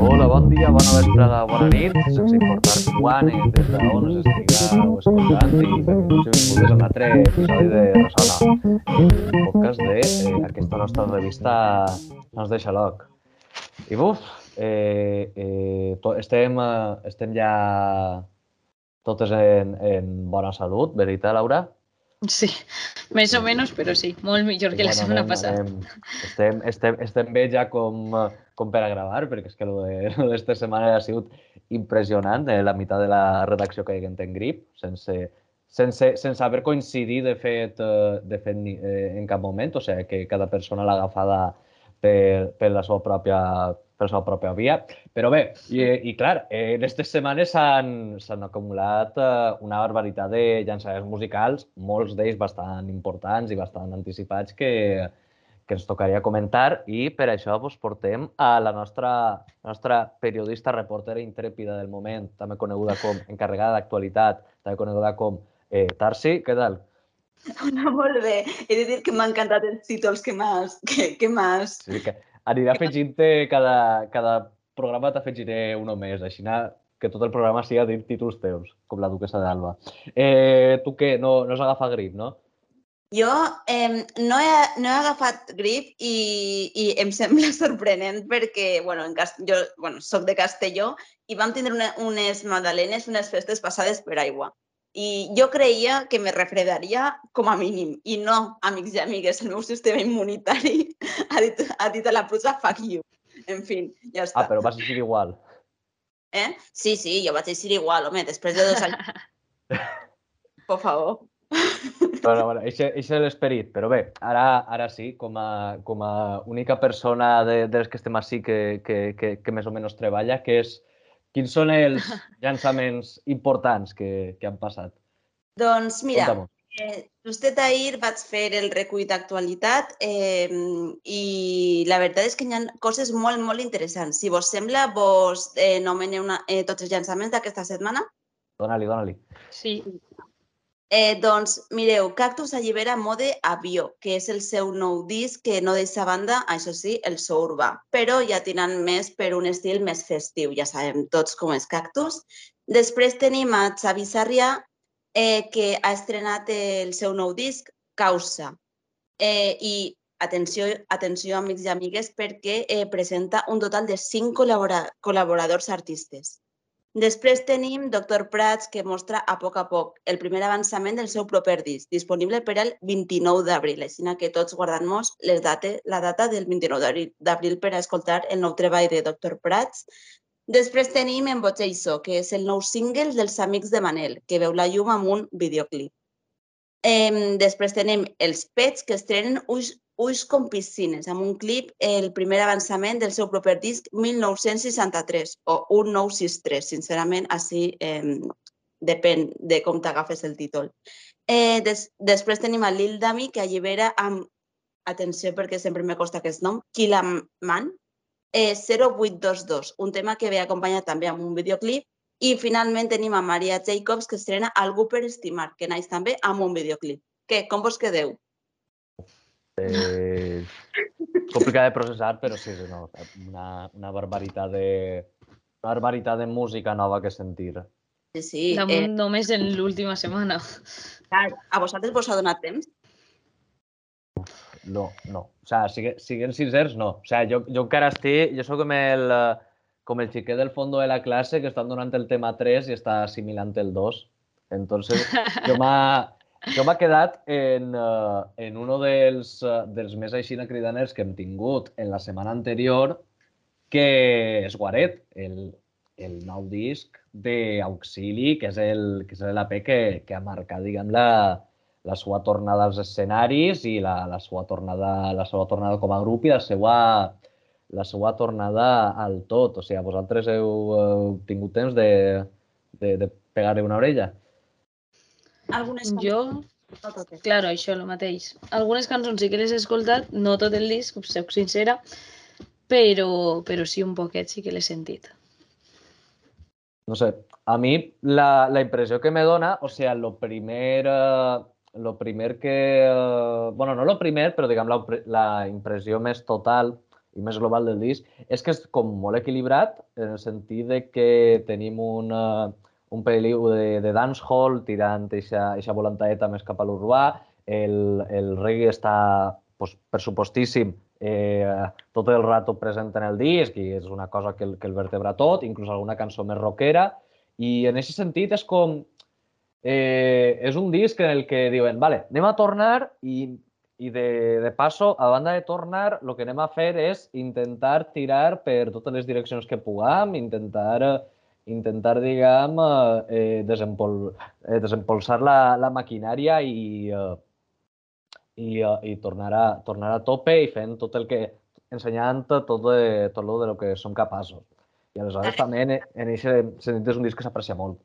Hola, bon dia, bona vesprada, bona nit, sense importar quan i des d'on us estigueu escoltant i benvinguts a un altre episodi de Ressona, el podcast de eh, aquesta nostra revista Nos deixa loc. I buf, eh, eh, estem, eh, estem ja totes en, en bona salut, veritat, Laura? Sí, més o menys, però sí, molt millor que la Bueno, setmana passada. Estem, estem, estem bé ja com, com per a gravar, perquè és que lo de- lo d'esta setmana ha sigut impressionant. Eh, la meitat de la redacció que hi en grip, sense, sense, sense haver coincidit, de fet, eh, de fet ni, eh, en cap moment. O sigui, que cada persona l'ha agafada per, per la seva pròpia per la pròpia via. Però bé, i, i clar, eh, en aquestes setmanes s'han s'han acumulat eh, una barbaritat de llançaments musicals, molts d'ells bastant importants i bastant anticipats que, que ens tocaria comentar i per això vos portem a la nostra, nostra periodista, reportera intrèpida del moment, també coneguda com encarregada d'actualitat, també coneguda com eh, Tarsi. Què tal? Hola, molt bé. He de dir que m'ha encantat els títols que m'has que, que m'has Sí, que aniré afegint-te cada, cada programa t'afegiré uno més, així que tot el programa siga dir títols teus, com la duquesa d'Alba. Eh, tu què? No, no has agafat grip, no? Jo eh, no, he, no he agafat grip i, i em sembla sorprenent perquè bueno, en Cast jo bueno, soc de Castelló i vam tindre una, unes magdalenes, unes festes passades per aigua. I jo creia que me refredaria com a mínim. I no, amics i amigues, el meu sistema immunitari ha dit, ha dit a la pluja fuck you. En fi, ja està. Ah, però vas eixir igual. Eh? Sí, sí, jo vaig eixir igual, home, després de dos anys. Por favor. Bueno, bueno, és l'esperit, però bé, ara, ara sí, com a, com a única persona de, de les que estem així que, que, que, que més o menys treballa, que és, quins són els llançaments importants que, que han passat? Doncs mira, eh, just ahir vaig fer el recull d'actualitat eh, i la veritat és que hi ha coses molt, molt interessants. Si vos sembla, vos eh, nomeneu una, eh, tots els llançaments d'aquesta setmana. Dóna-li, dóna-li. Sí, Eh, doncs, mireu, Cactus allibera Mode Avió, que és el seu nou disc que no deixa banda, això sí, el so urbà, però ja tirant més per un estil més festiu, ja sabem tots com és Cactus. Després tenim a Xavi Sarrià, eh, que ha estrenat el seu nou disc, Causa. Eh, I atenció, atenció, amics i amigues, perquè eh, presenta un total de cinc col·labora col·laboradors artistes. Després tenim Dr. Prats, que mostra a poc a poc el primer avançament del seu proper disc, disponible per al 29 d'abril, així que tots guardant-nos les la data del 29 d'abril- per a escoltar el nou treball de Dr. Prats. Després tenim En Botxeiso, que és el nou single dels Amics de Manel, que veu la llum amb un videoclip. Em, després tenim els Pets, que estrenen Ulls, Ulls com piscines, amb un clip, el primer avançament del seu proper disc 1963, o 1963, sincerament, així eh, depèn de com t'agafes el títol. Eh, des, després tenim a Lil Dami, que allibera amb, atenció perquè sempre me costa aquest nom, Kilaman, eh, 0822, un tema que ve acompanyat també amb un videoclip, i finalment tenim a Maria Jacobs, que estrena Algú per estimar, que naix també amb un videoclip. Què, com vos quedeu? Eh, complicat de processar, però sí, sí, no, una, una barbaritat de una barbaritat de música nova que sentir. Sí, sí. damunt Eh, només en l'última setmana. a vosaltres vos ha donat temps? No, no. O sea, sigue, siguen sincers, no. O sea, jo, jo encara estic... Jo sóc com el, eh, com el xiquet del fondo de la classe que estan donant el tema 3 i està assimilant el 2. Entonces, jo m'ha... Jo m'ha quedat en, uh, en uno dels, uh, dels més així cridaners que hem tingut en la setmana anterior, que és Guaret, el, el nou disc d'Auxili, que és el que és l'AP que, que ha marcat, diguem, la, la seva tornada als escenaris i la, la, seva tornada, la seva tornada com a grup i la seva, la seva tornada al tot. O sigui, vosaltres heu, heu tingut temps de, de, de pegar-li una orella? Algunes Jo, No totes. claro, això, el mateix. Algunes cançons sí que les he escoltat, no tot el disc, us soc sincera, però, però sí un poquet sí que l'he sentit. no sé, a mi la, la impressió que me dona, o sea, lo primer, eh, lo primer que, eh, bueno, no lo primer, però diguem la, la impressió més total i més global del disc, és que és com molt equilibrat en el sentit de que tenim una, un peliu de, de dancehall tirant aquesta volantaeta més cap a l'urbà, el, el reggae està pues, pressupostíssim eh, tot el rato present en el disc i és una cosa que el, que el vertebra tot, inclús alguna cançó més rockera, i en aquest sentit és com... Eh, és un disc en el que diuen, vale, anem a tornar i, i de, de passo, a banda de tornar, el que anem a fer és intentar tirar per totes les direccions que puguem, intentar, intentar diguem, eh, desempol, eh, desempolsar la, la maquinària i, eh, i, uh, i tornar, a, tornar a tope i fent tot el que ensenyant tot, de, tot lo de lo que som capaços. I aleshores també en, en aquest sentit és un disc que s'aprecia molt.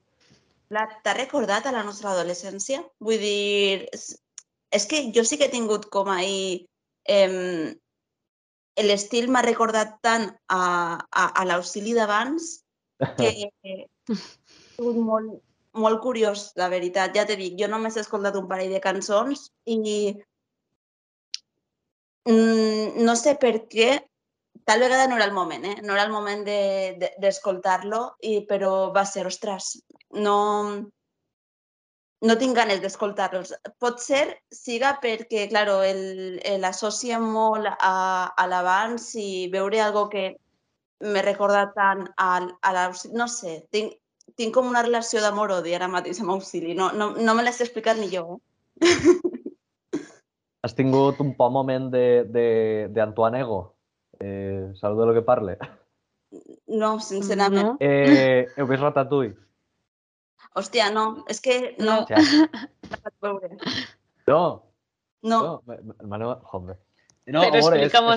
T'ha recordat a la nostra adolescència? Vull dir, és, que jo sí que he tingut com ahir... Eh, L'estil m'ha recordat tant a, a, a l'auxili d'abans que he sigut molt, molt curiós, la veritat. Ja t'he dit, jo només he escoltat un parell de cançons i Mm, no sé per què, tal vegada no era el moment, eh? no era el moment d'escoltar-lo, de, de, però va ser, ostres, no, no tinc ganes d'escoltar-los. Pot ser siga perquè, claro, l'associa molt a, a l'abans i veure algo que me recorda tant a, a la... No sé, tinc, tinc com una relació d'amor-odi ara mateix amb Auxili. No, no, no me l'has explicat ni jo. Eh? Has tingut un poc moment d'Antoine Ego? Eh, saps de lo que parle? No, sincerament. No. Eh, heu vist Ratatouille? Hòstia, no, és que no. No. No. no. Maneu, joder. No, Però explica'm-ho.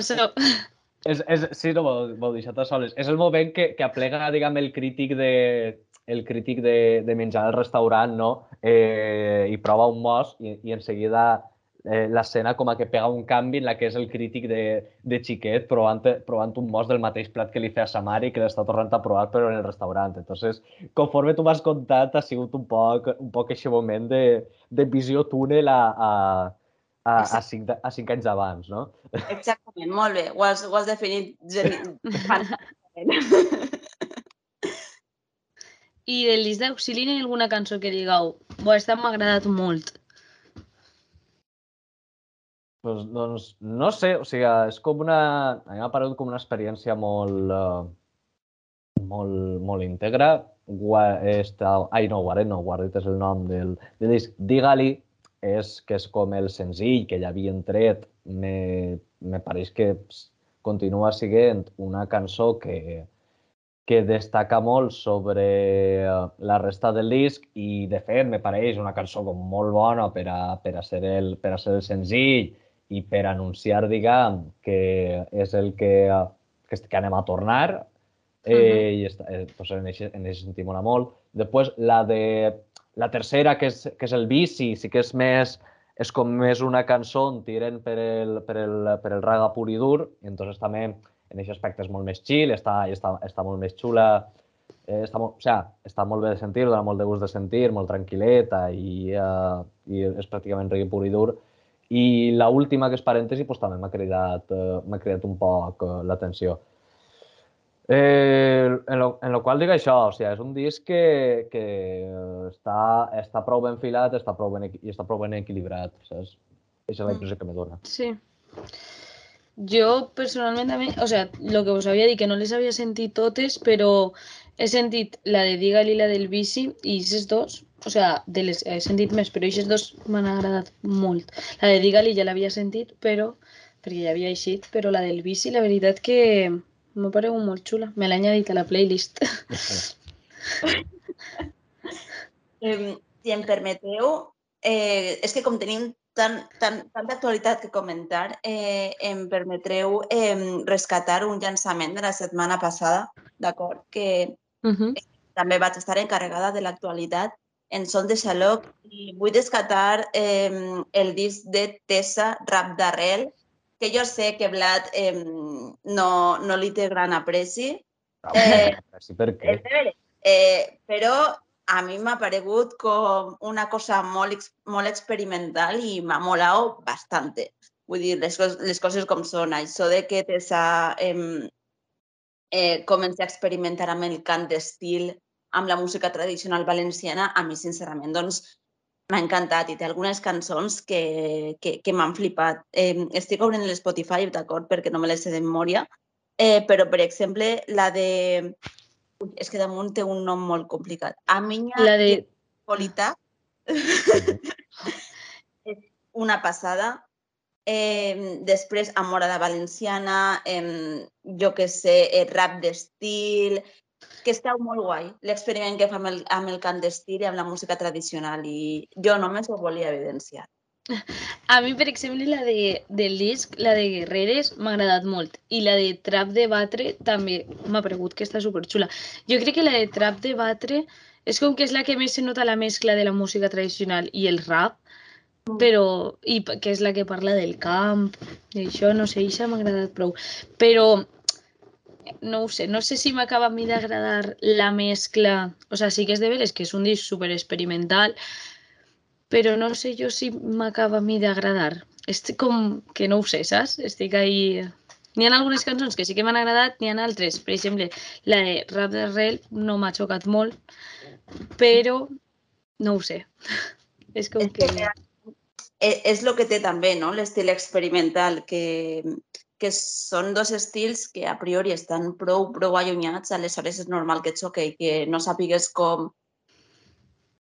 És, és, sí, no, m'ho deixat a soles. És el moment que, que aplega, diguem, el crític de, el crític de, de menjar al restaurant, no? Eh, i prova un mos i, i en seguida eh, l'escena com a que pega un canvi en la que és el crític de, de xiquet provant, provant un mos del mateix plat que li feia sa mare i que l'està tornant a provar però en el restaurant. Entonces, conforme tu m'has contat, ha sigut un poc, un poc aquest moment de, de visió túnel a, a, a, a, cinc, a cinc anys abans, no? Exactament, molt bé. Ho has, ho has definit I del disc d'Auxili hi ha alguna cançó que digueu, bo, aquesta m'ha agradat molt. Pues, doncs no sé, o sigui, és com una... A mi m'ha paregut com una experiència molt, uh, molt, molt íntegra. Esta... Ai, no, Guaret no, Guaret és el nom del, del disc. Digue-li és que és com el senzill que ja havien tret. Me, me pareix que continua sent una cançó que, que destaca molt sobre eh, la resta del disc i, de fet, me pareix una cançó com molt bona per a, per a, ser, el, per a ser el senzill i per anunciar, diguem, que és el que, que, que anem a tornar, eh, uh -huh. i està, eh, pues en aquest sentit mola molt. Després, la de la tercera, que és, que és el bici, sí que és més, és com més una cançó on tiren per el, per el, per el raga pur i dur, i entonces també en aquest aspecte és molt més chill, està, està, està molt més xula, eh, està, molt, o sea, està molt bé de sentir, dona molt de gust de sentir, molt tranquil·leta i, uh, i és pràcticament reggae pur i dur. I la última, que és parèntesi, doncs, també m'ha cridat, eh, cridat un poc eh, l'atenció. Eh, en, lo, en lo qual dic això, o sigui, és un disc que, que està, està prou ben filat està prou ben, i està prou ben equilibrat, saps? Aquesta és la impressió que me dona. Sí. Jo, personalment, també, o sigui, el que us havia dit, que no les havia sentit totes, però he sentit la de Digal i la del Bici, i aquestes dos o sea, de les he sentit més, però aquestes dos m'han agradat molt. La de Digali ja l'havia sentit, però perquè ja havia eixit, però la del bici, la veritat que m'ha paregut molt xula. Me l'ha añadit a la playlist. eh, si em permeteu, eh, és que com tenim tant, tant, tanta actualitat que comentar, eh, em permetreu eh, rescatar un llançament de la setmana passada, d'acord? Que uh -huh. eh, també vaig estar encarregada de l'actualitat en Son de Xaloc i vull descatar eh, el disc de Tessa, Rap d'Arrel, que jo sé que Vlad eh, no, no li té gran apreci. Eh, sí, per què? Eh, però a mi m'ha paregut com una cosa molt, molt experimental i m'ha molat bastant. Vull dir, les, les coses com són. Això de que Tessa eh, eh, comenci a experimentar amb el cant d'estil, amb la música tradicional valenciana, a mi, sincerament, doncs, m'ha encantat i té algunes cançons que, que, que m'han flipat. Eh, estic obrint l'Spotify, d'acord, perquè no me les sé de memòria, eh, però, per exemple, la de... Ui, és que damunt té un nom molt complicat. A minya La de... Polita és una passada. Eh, després, Amorada Valenciana, eh, jo que sé, eh, rap d'estil, que està molt guai l'experiment que fa amb el, amb el cant d'estil i amb la música tradicional i jo només ho volia evidenciar. A mi, per exemple, la de, del disc, la de Guerreres, m'ha agradat molt. I la de Trap de Batre també m'ha paregut que està superxula. Jo crec que la de Trap de Batre és com que és la que més se nota la mescla de la música tradicional i el rap, però, i que és la que parla del camp, i això, no sé, això m'ha agradat prou. Però, no ho sé, no sé si m'acaba a mi d'agradar la mescla, o sea, sí que és de veres que és un disc super experimental, però no sé jo si m'acaba a mi d'agradar. Estic com que no ho sé, saps? Estic ahí... N'hi ha algunes cançons que sí que m'han agradat, n'hi ha altres. Per exemple, la de Rap d'Arrel no m'ha xocat molt, però no ho sé. És com És que... eh, és el que té també, no? l'estil experimental, que, que són dos estils que a priori estan prou, prou allunyats, aleshores és normal que et xoque i que no sàpigues com,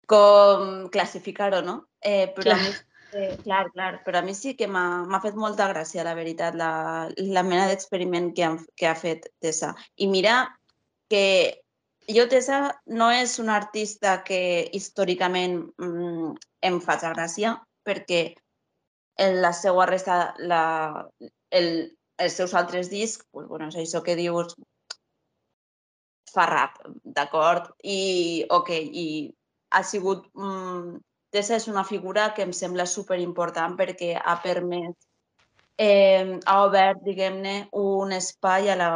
com classificar-ho, no? Eh, però Clar. a mi, eh, clar, clar, però a mi sí que m'ha fet molta gràcia, la veritat, la, la mena d'experiment que, han- que ha fet Tessa. I mira que jo, Tessa, no és una artista que històricament mm, em faci gràcia, perquè en la seva resta, la, el, els seus altres discs, pues, bueno, és això que dius, fa rap, d'acord? I, ok, i ha sigut... Mm, Tessa és una figura que em sembla super important perquè ha permès, eh, ha obert, diguem-ne, un espai a la,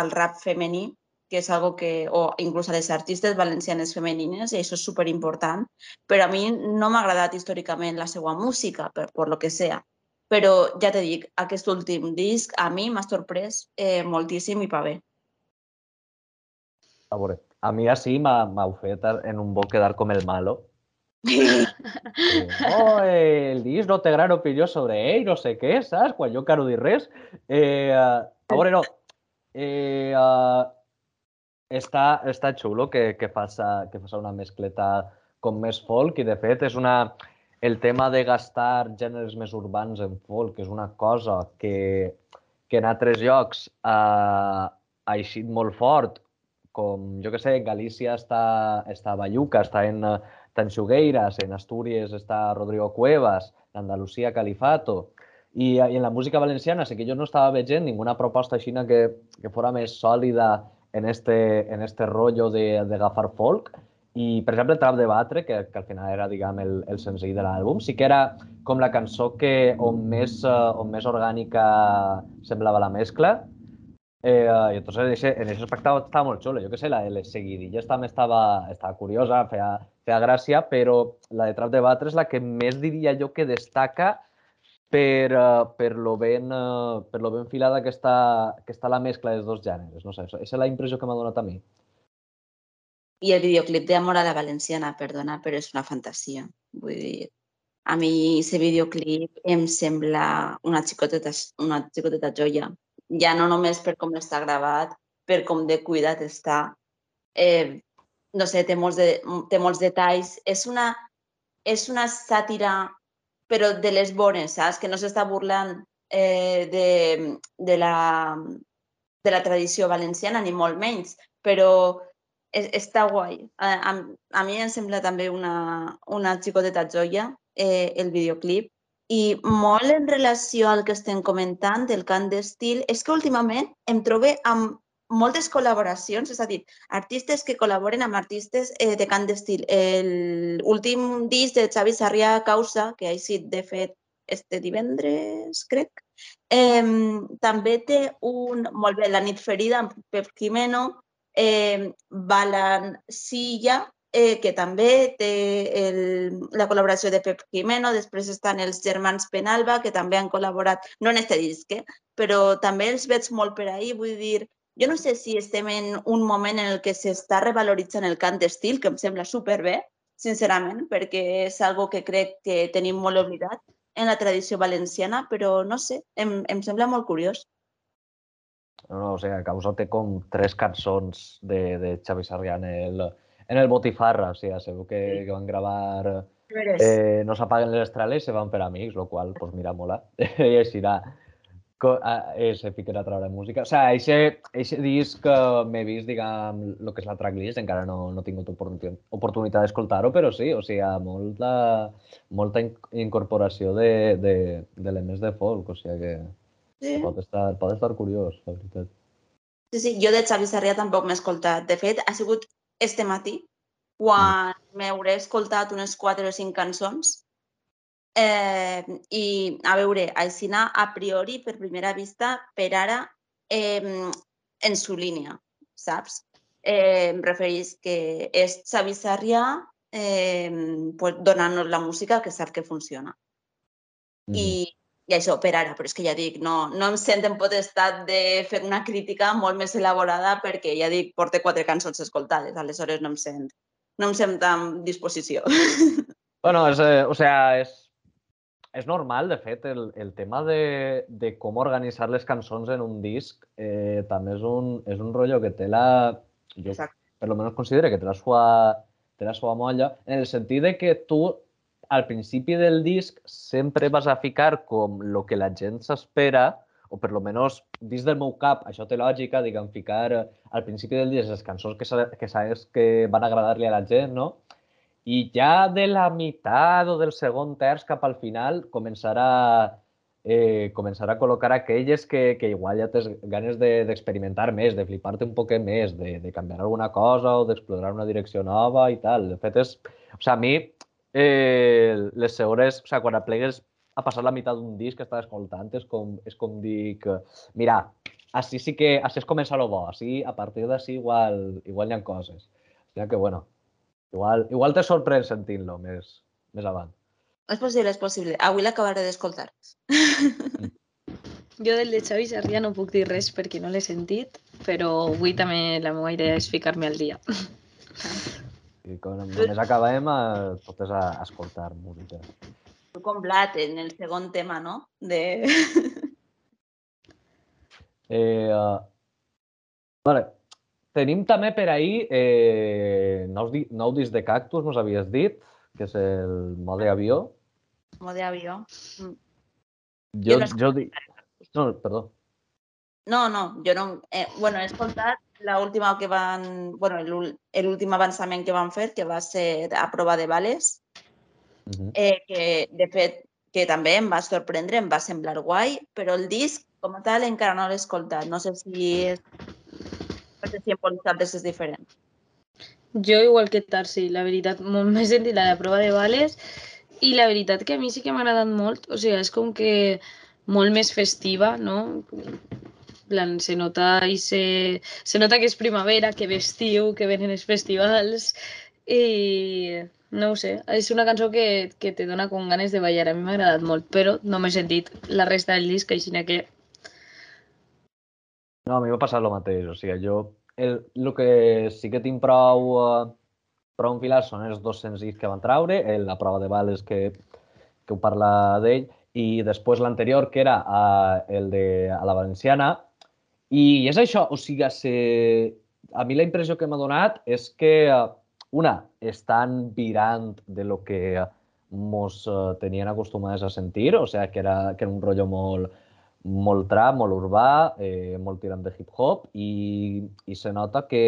al rap femení, que és algo que, o inclús a les artistes valencianes femenines, i això és super important. Però a mi no m'ha agradat històricament la seva música, per, per lo que sea. Però ja te dic, aquest últim disc a mi m'ha sorprès eh, moltíssim i pa bé. A veure, a mi així m'ha m'ha fet en un bo quedar com el malo. Eh, oh, eh, el disc no té gran opinió sobre ell, no sé què, saps? Quan jo encara no dic res. Eh, a veure, no. Eh, uh, està, està xulo que, que, faça, que faça una mescleta com més folk i, de fet, és una... El tema de gastar gèneres més urbans en folk és una cosa que, que en altres llocs eh, ha eixit molt fort, com, jo que sé, Galícia està, està a Bayuca, està en, està en Astúries està Rodrigo Cuevas, en Andalusia Califato, i, i en la música valenciana sí que jo no estava veient ninguna proposta així que, que fora més sòlida en este, en este rollo de, de agafar folk. I, per exemple, Trap de Batre, que, que al final era, diguem, el, el senzill de l'àlbum, sí que era com la cançó que on més, uh, on més orgànica semblava la mescla. Eh, uh, I entonces en ese, en ese aspecte estava molt xulo. Jo que sé, la de les seguidilles també estava, estava curiosa, feia, feia gràcia, però la de Trap de Batre és la que més diria jo que destaca per, uh, per, lo ben, uh, per lo ben filada que està, que està la mescla dels dos gèneres. No sé, esa és la impressió que m'ha donat a mi. I el videoclip d'Amor a la Valenciana, perdona, però és una fantasia. Vull dir, a mi aquest videoclip em sembla una xicoteta, una xicoteta joia. Ja no només per com està gravat, per com de cuidat està. Eh, no sé, té molts, de, té molts detalls. És una, és una sàtira, però de les bones, saps? Que no s'està burlant eh, de, de, la, de la tradició valenciana, ni molt menys, però està guai. A, a, a mi em sembla també una, una xicoteta joia eh, el videoclip i molt en relació al que estem comentant del cant d'estil, és que últimament em trobo amb moltes col·laboracions, és a dir, artistes que col·laboren amb artistes eh, de cant d'estil. L'últim disc de Xavi Sarrià Causa, que ha eixit de fet este divendres, crec, eh, també té un, molt bé, La nit ferida, amb Pep Quimeno, eh, Balancilla, eh, que també té el, la col·laboració de Pep Jimeno, després estan els germans Penalba, que també han col·laborat, no en este disc, eh, però també els veig molt per ahí, vull dir, jo no sé si estem en un moment en el que s'està revaloritzant el cant d'estil, que em sembla superbé, sincerament, perquè és algo que crec que tenim molt oblidat en la tradició valenciana, però no sé, em, em sembla molt curiós. No, no, o sigui, Causa té com tres cançons de, de Xavi Sarrià en el, en el Botifarra, o sigui, segur que, que van gravar eh, No s'apaguen les estrelles i se van per amics, lo qual, pues mira, mola. I així era, eh, se fiquen a treure música. O sigui, eixe, eixe disc que m'he vist, diguem, el que és la tracklist, encara no, no he tingut oportunitat, oportunitat d'escoltar-ho, però sí, o sigui, molta, molta incorporació d'elements de, de, de folk, o sigui que Sí. Pot estar, pot estar curiós, la veritat. Sí, sí, jo de Xavi Sarrià tampoc m'he escoltat. De fet, ha sigut este matí quan mm. m'hauré escoltat unes quatre o cinc cançons eh, i, a veure, Aixina, a priori, per primera vista, per ara, eh, en su línia, saps? Eh, em referís que és Xavi Sarrià eh, pues, donant-nos la música que sap que funciona. Mm. I i això per ara, però és que ja dic, no, no em sent en potestat de fer una crítica molt més elaborada perquè ja dic, porte quatre cançons escoltades, aleshores no em sent, no em sent amb disposició. Bueno, és, eh, o sea, és, és normal, de fet, el, el tema de, de com organitzar les cançons en un disc eh, també és un, és un rotllo que té la... Jo, Exacte. per lo menos considero que té la sua, té la sua molla, en el sentit de que tu al principi del disc sempre vas a ficar com el que la gent s'espera, o per lo menos dins del meu cap, això té lògica, diguem, ficar eh, al principi del disc les cançons que, que sabes que van agradar-li a la gent, no? I ja de la meitat o del segon terç cap al final començarà eh, començar a col·locar aquelles que, que igual ja tens ganes d'experimentar de, més, de flipar-te un poc més, de, de canviar alguna cosa o d'explorar una direcció nova i tal. De fet, és... O sigui, a mi eh, les segures, o sigui, quan aplegues a passar la meitat d'un disc que estàs escoltant, és com, és com dir que, mira, així sí que, així és començar lo bo, així, a partir d'ací igual, igual hi ha coses. O sigui que, bueno, igual, igual te sorprèn sentint-lo més, més avant. És possible, és possible. Avui l'acabaré d'escoltar. Mm. Jo del de Xavi Sarrià no puc dir res perquè no l'he sentit, però avui també la meva idea és ficar-me al dia. I quan només acabem, eh, totes a, a escoltar música. Tu com Blat en el segon tema, no? De... eh, uh, vale. Tenim també per ahir eh, nous, di nou disc de Cactus, mos havies dit, que és el mode avió. Mode avió. Mm. Jo, jo, no jo dic... No, perdó. No, no, jo no... Eh, bueno, he escoltat última que van, bueno, l'últim avançament que van fer, que va ser a prova de bales, uh -huh. eh, que de fet que també em va sorprendre, em va semblar guai, però el disc com a tal encara no l'he escoltat. No sé si és... No sé si en vosaltres és diferent. Jo igual que Tarsi, la veritat, molt més sentit la de prova de bales i la veritat que a mi sí que m'ha agradat molt, o sigui, és com que molt més festiva, no? Plan, se nota i se, se nota que és primavera, que vestiu, que venen els festivals i no ho sé, és una cançó que, que te dona com ganes de ballar. A mi m'ha agradat molt, però no m'he sentit la resta del disc, així que... No, a mi m'ha passat el mateix. O sigui, jo el, el que sí que tinc prou, uh, prou enfilats són els dos senzills que van traure, el, la prova de bales que, que ho parla d'ell, i després l'anterior, que era uh, el de a la valenciana, i és això, o sigui, se... a mi la impressió que m'ha donat és que, una, estan virant de lo que mos eh, tenien acostumades a sentir, o sigui, que era, que era un rotllo molt, molt trap, molt urbà, eh, molt tirant de hip-hop, i, i se nota que,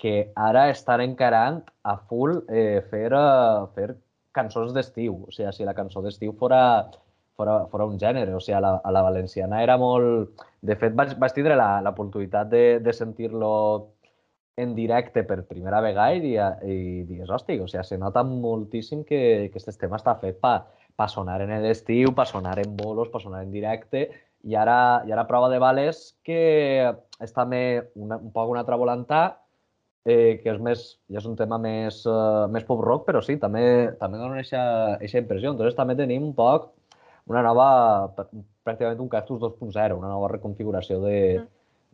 que ara estan encarant a full eh, fer, eh, fer cançons d'estiu. O sigui, si la cançó d'estiu fora, fora, fora un gènere. O sigui, a la, a la valenciana era molt... De fet, vaig, vaig tindre l'oportunitat de, de sentir-lo en directe per primera vegada i, i dius, hòstia, o sigui, se nota moltíssim que, que aquest tema està fet per pa sonar en l'estiu, per sonar en bolos, per sonar en directe, i ara, i ara prova de bales que és també una, un poc una altra volantà, eh, que és més, ja és un tema més, uh, més pop-rock, però sí, també, també dona aquesta impressió. Entonces també tenim un poc una nova, pràcticament un Cactus 2.0, una nova reconfiguració de, mm.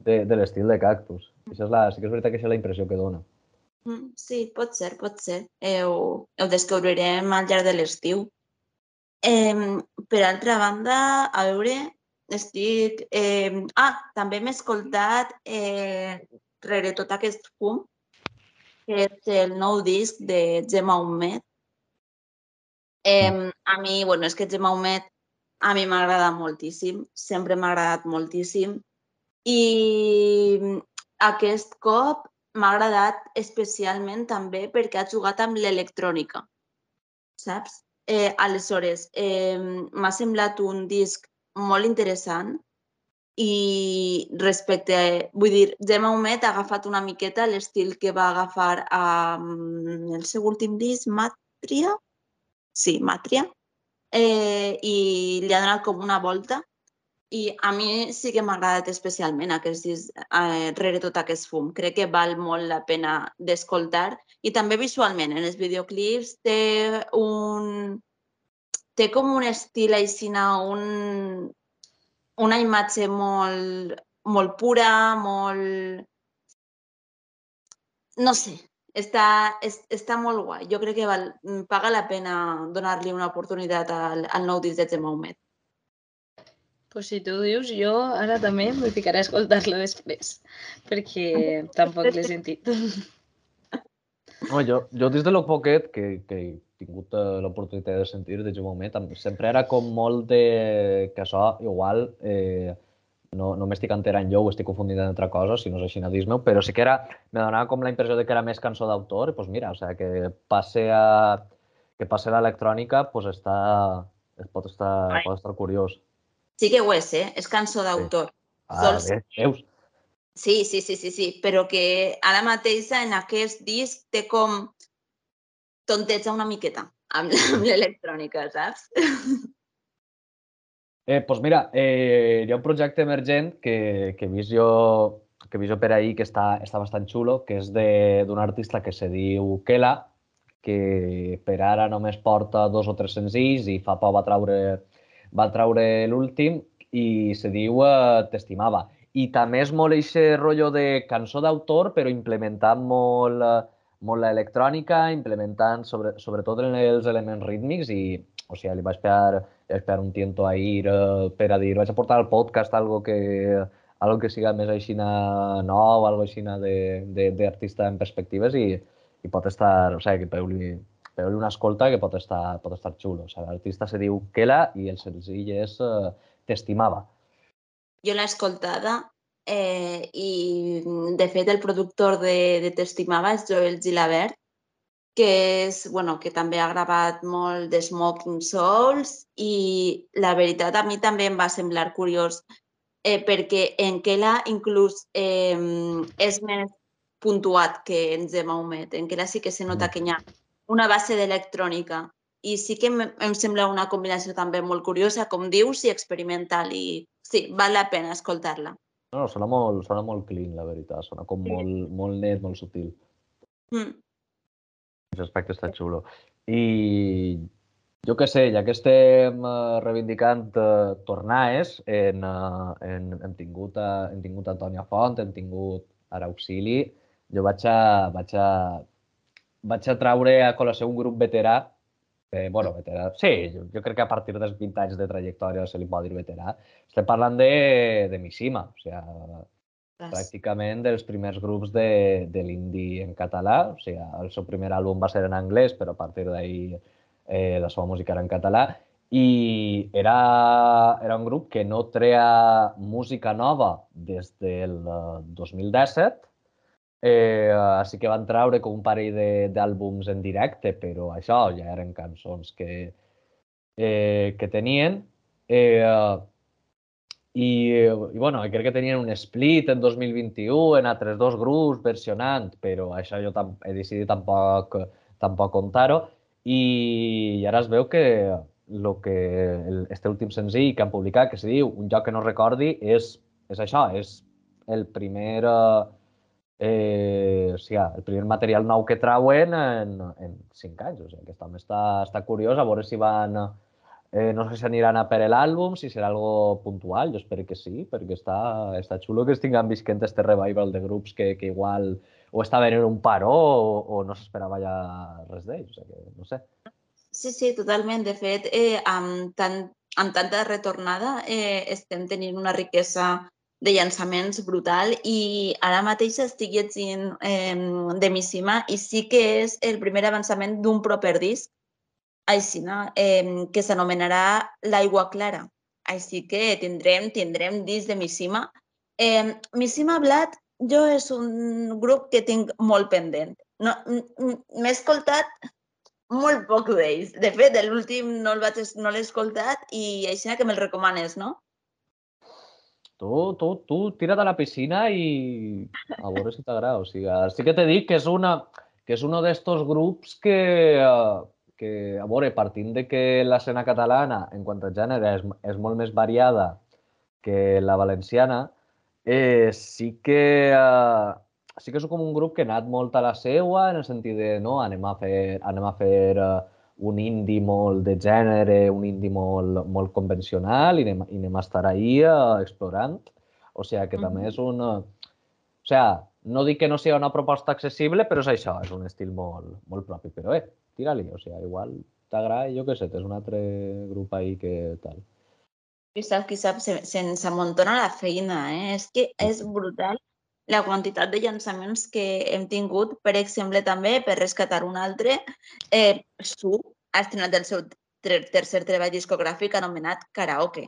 de, de l'estil de Cactus. Això és la, sí que és veritat que això és la impressió que dona. Mm, sí, pot ser, pot ser. Eh, ho, ho descobrirem al llarg de l'estiu. Eh, per altra banda, a veure, estic... Eh, ah, també m'he escoltat eh, rere tot aquest fum, que és el nou disc de Gemma Humet. Eh, a mi, bueno, és que Gemma Humet a mi m'agrada moltíssim, sempre m'ha agradat moltíssim. I aquest cop m'ha agradat especialment també perquè ha jugat amb l'electrònica, saps? Eh, aleshores, eh, m'ha semblat un disc molt interessant i respecte, vull dir, Gemma Humet ha agafat una miqueta l'estil que va agafar amb el seu últim disc, Matria, sí, Matria, eh, i li ha donat com una volta i a mi sí que m'ha agradat especialment aquest disc eh, rere tot aquest fum. Crec que val molt la pena d'escoltar i també visualment. En els videoclips té un... té com un estil aixina, un, una imatge molt, molt pura, molt... No sé, està, és, està molt guai. Jo crec que val, paga la pena donar-li una oportunitat al, al nou disc de Gemma Humet. Pues si tu dius, jo ara també em ficaré a escoltar-lo després, perquè tampoc l'he sentit. No, jo, jo des de lo poquet que, que he tingut eh, l'oportunitat de sentir de Jaume Homet, sempre era com molt de que això igual eh, no, no m'estic enterant jo, ho estic confundint amb altra cosa, si no és així a meu, però sí que era, me donava com la impressió de que era més cançó d'autor, i doncs mira, o sea, que passe a que passe l'electrònica, pues està, pot estar, pot estar curiós. Sí que ho és, eh? És cançó d'autor. Sí. Ah, Sols... bé, veus? Sí, sí, sí, sí, sí, però que ara mateix en aquest disc té com tonteja una miqueta amb, amb l'electrònica, saps? Eh, pues mira, eh, hi ha un projecte emergent que, que he vist jo que he vist jo per ahir que està, està bastant xulo, que és d'un artista que se diu Kela, que per ara només porta dos o tres senzills i fa poc va treure va treure l'últim i se diu eh, T'estimava. I també és molt aquest rotllo de cançó d'autor, però implementant molt, eh, molt l'electrònica, implementant sobre, sobretot els elements rítmics i, o sigui, li vaig pegar, pegar un tiento a ir eh, per a dir, vaig a portar al podcast algo que, algo que siga més així nou, algo així d'artista en perspectives i, i pot estar, o sigui, que peu-li feu una escolta que pot estar, pot estar xulo. O sigui, L'artista se diu Kela i el senzill és uh, T'estimava. Jo l'he escoltada eh, i, de fet, el productor de, de T'estimava és Joel Gilabert, que, és, bueno, que també ha gravat molt de Smoking Souls i la veritat a mi també em va semblar curiós eh, perquè en Kela inclús eh, és més puntuat que en Gemma Humet. En Kela sí que se nota mm. que hi ha una base d'electrònica. I sí que em sembla una combinació també molt curiosa, com dius, i experimental. I sí, val la pena escoltar-la. No, sona molt, sona molt clean, la veritat. Sona com molt, molt net, molt sutil. Mm. Aquest aspecte està xulo. I jo què sé, ja que estem uh, reivindicant uh, tornaes, en, uh, en, hem, tingut, uh, hem tingut Antònia Font, hem tingut ara Auxili, jo vaig a, vaig a vaig a traure a col·lació un grup veterà, eh, bueno, veterà, sí, jo, jo crec que a partir dels 20 anys de trajectòria se li pot dir veterà. Estem parlant de, de Mishima, o sigui. Pràcticament dels primers grups de, de l'indie en català. O sigui, el seu primer àlbum va ser en anglès, però a partir d'ahir eh, la seva música era en català. I era, era un grup que no treia música nova des del 2017, Eh, sí que van treure com un parell d'àlbums en directe, però això ja eren cançons que, eh, que tenien. Eh, i, i, bueno, crec que tenien un split en 2021 en altres dos grups versionant, però això jo he decidit tampoc, tampoc contar-ho. I, I ara es veu que el que este últim senzill que han publicat, que se diu Un lloc que no recordi, és, és això, és el primer... Eh, eh, o sigui, el primer material nou que trauen en, en cinc anys. O sigui, que també està, està curiós a veure si van... Eh, no sé si aniran a per l'àlbum, si serà algo puntual, jo espero que sí, perquè està, està xulo que estiguen visquent este revival de grups que, que igual o estaven en un paró o, o no s'esperava ja res d'ells, o sigui, que no sé. Sí, sí, totalment. De fet, eh, amb, tant, amb tanta retornada eh, estem tenint una riquesa de llançaments brutal i ara mateix estic llegint eh, de Missima i sí que és el primer avançament d'un proper disc així, no? eh, que s'anomenarà L'aigua clara. Així que tindrem, tindrem disc de Missima. Eh, Missima Blat jo és un grup que tinc molt pendent. No, M'he escoltat molt poc d'ells. De fet, l'últim no l'he escoltat i així que me'l recomanes, no? tu, tu, tu tira't a la piscina i a veure si t'agrada. O sigui, sí que t'he dit que és una que és un d'estos grups que, que, a veure, partint de que l'escena catalana, en quant a gènere, és, és molt més variada que la valenciana, eh, sí que eh, sí que és com un grup que ha anat molt a la seua, en el sentit de, no, anem a fer, anem a fer eh, un indie molt de gènere, un indie molt, molt convencional i anem, i anem a estar ahí uh, explorant. O sigui que també és un... Uh, o sigui, no dic que no sigui una proposta accessible, però és això, és un estil molt, molt propi. Però, eh, tira-li, o sigui, igual t'agrada, jo què sé, és un altre grup ahí que tal. Qui sap, qui sap, se'ns amuntona la feina, eh? És que és brutal la quantitat de llançaments que hem tingut, per exemple, també, per rescatar un altre, eh, Su ha estrenat el seu tercer treball discogràfic anomenat Karaoke.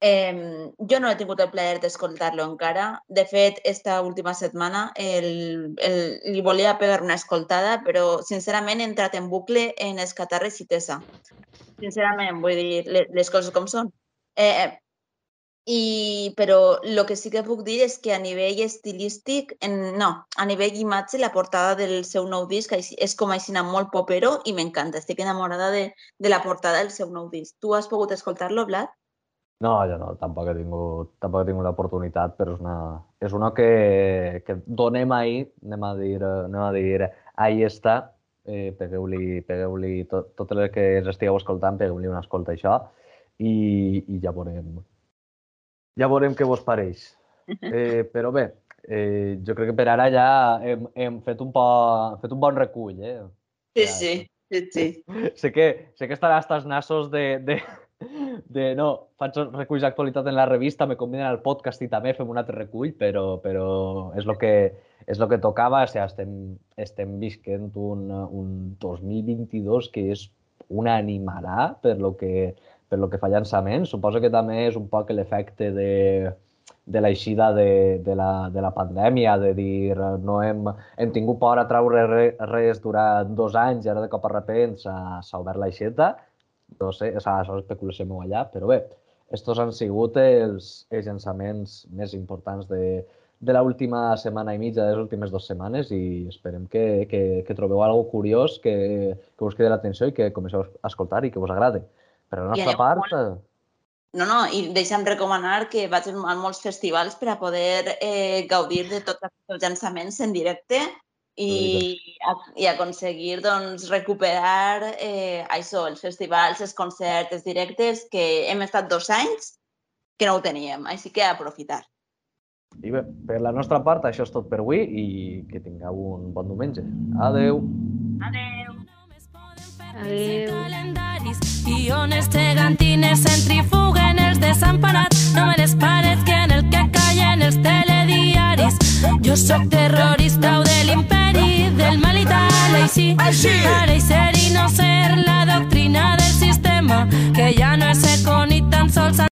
Eh, jo no he tingut el plaer d'escoltar-lo encara. De fet, esta última setmana el, el, li volia pegar una escoltada, però sincerament he entrat en bucle en Escatarres i Tessa. Sincerament, vull dir les, coses com són. Eh, i, però el que sí que puc dir és que a nivell estilístic, en, no, a nivell imatge, la portada del seu nou disc és com així molt popero i m'encanta. Estic enamorada de, de la portada del seu nou disc. Tu has pogut escoltar-lo, Vlad? No, jo no, tampoc he tingut, tampoc he tingut l'oportunitat, però és una, és una que, que donem ahir, anem a dir, anem a dir ahí està, eh, pegueu-li pegueu, tot, tot el que ens estigueu escoltant, pegueu-li una escolta això i, i ja veurem, ja veurem què vos pareix. Eh, però bé, eh, jo crec que per ara ja hem, hem fet, un po, fet un bon recull. Eh? Sí, sí, sí, sí. sé que, sé que estarà hasta els nassos de, de, de no, faig reculls d'actualitat en la revista, me conviden al podcast i també fem un altre recull, però, però és el que, és el que tocava, o sigui, estem, estem visquent un, un 2022 que és una animarà per lo que, per lo que fa llançaments. Suposo que també és un poc l'efecte de, de l'eixida de, de, la, de la pandèmia, de dir no hem, hem tingut por a treure res, durant dos anys i ara de cop a repent s'ha obert l'aixeta. No sé, o sigui, això és especulació meu allà, però bé, estos han sigut els, els llançaments més importants de, de l'última setmana i mitja, de les últimes dues setmanes i esperem que, que, que trobeu alguna curiós que, que us cridi l'atenció i que comenceu a escoltar i que us agrade. Per la nostra part... Molt... No, no, i deixa'm recomanar que vaig a molts festivals per a poder eh, gaudir de tots els llançaments en directe i, i aconseguir doncs, recuperar eh, això, els festivals, els concerts, els directes, que hem estat dos anys que no ho teníem, així que aprofitar. I bé, per la nostra part, això és tot per avui i que tingueu un bon diumenge. Adeu! Adeu! Adeu! Guiones gegantines centrifuguen els desemparats. No me les pares que en el que callen els telediaris. Jo sóc terrorista o de l'imperi, del mal i tal, així. Pareixer i no ser la doctrina del sistema, que ja no és eco ni tan sols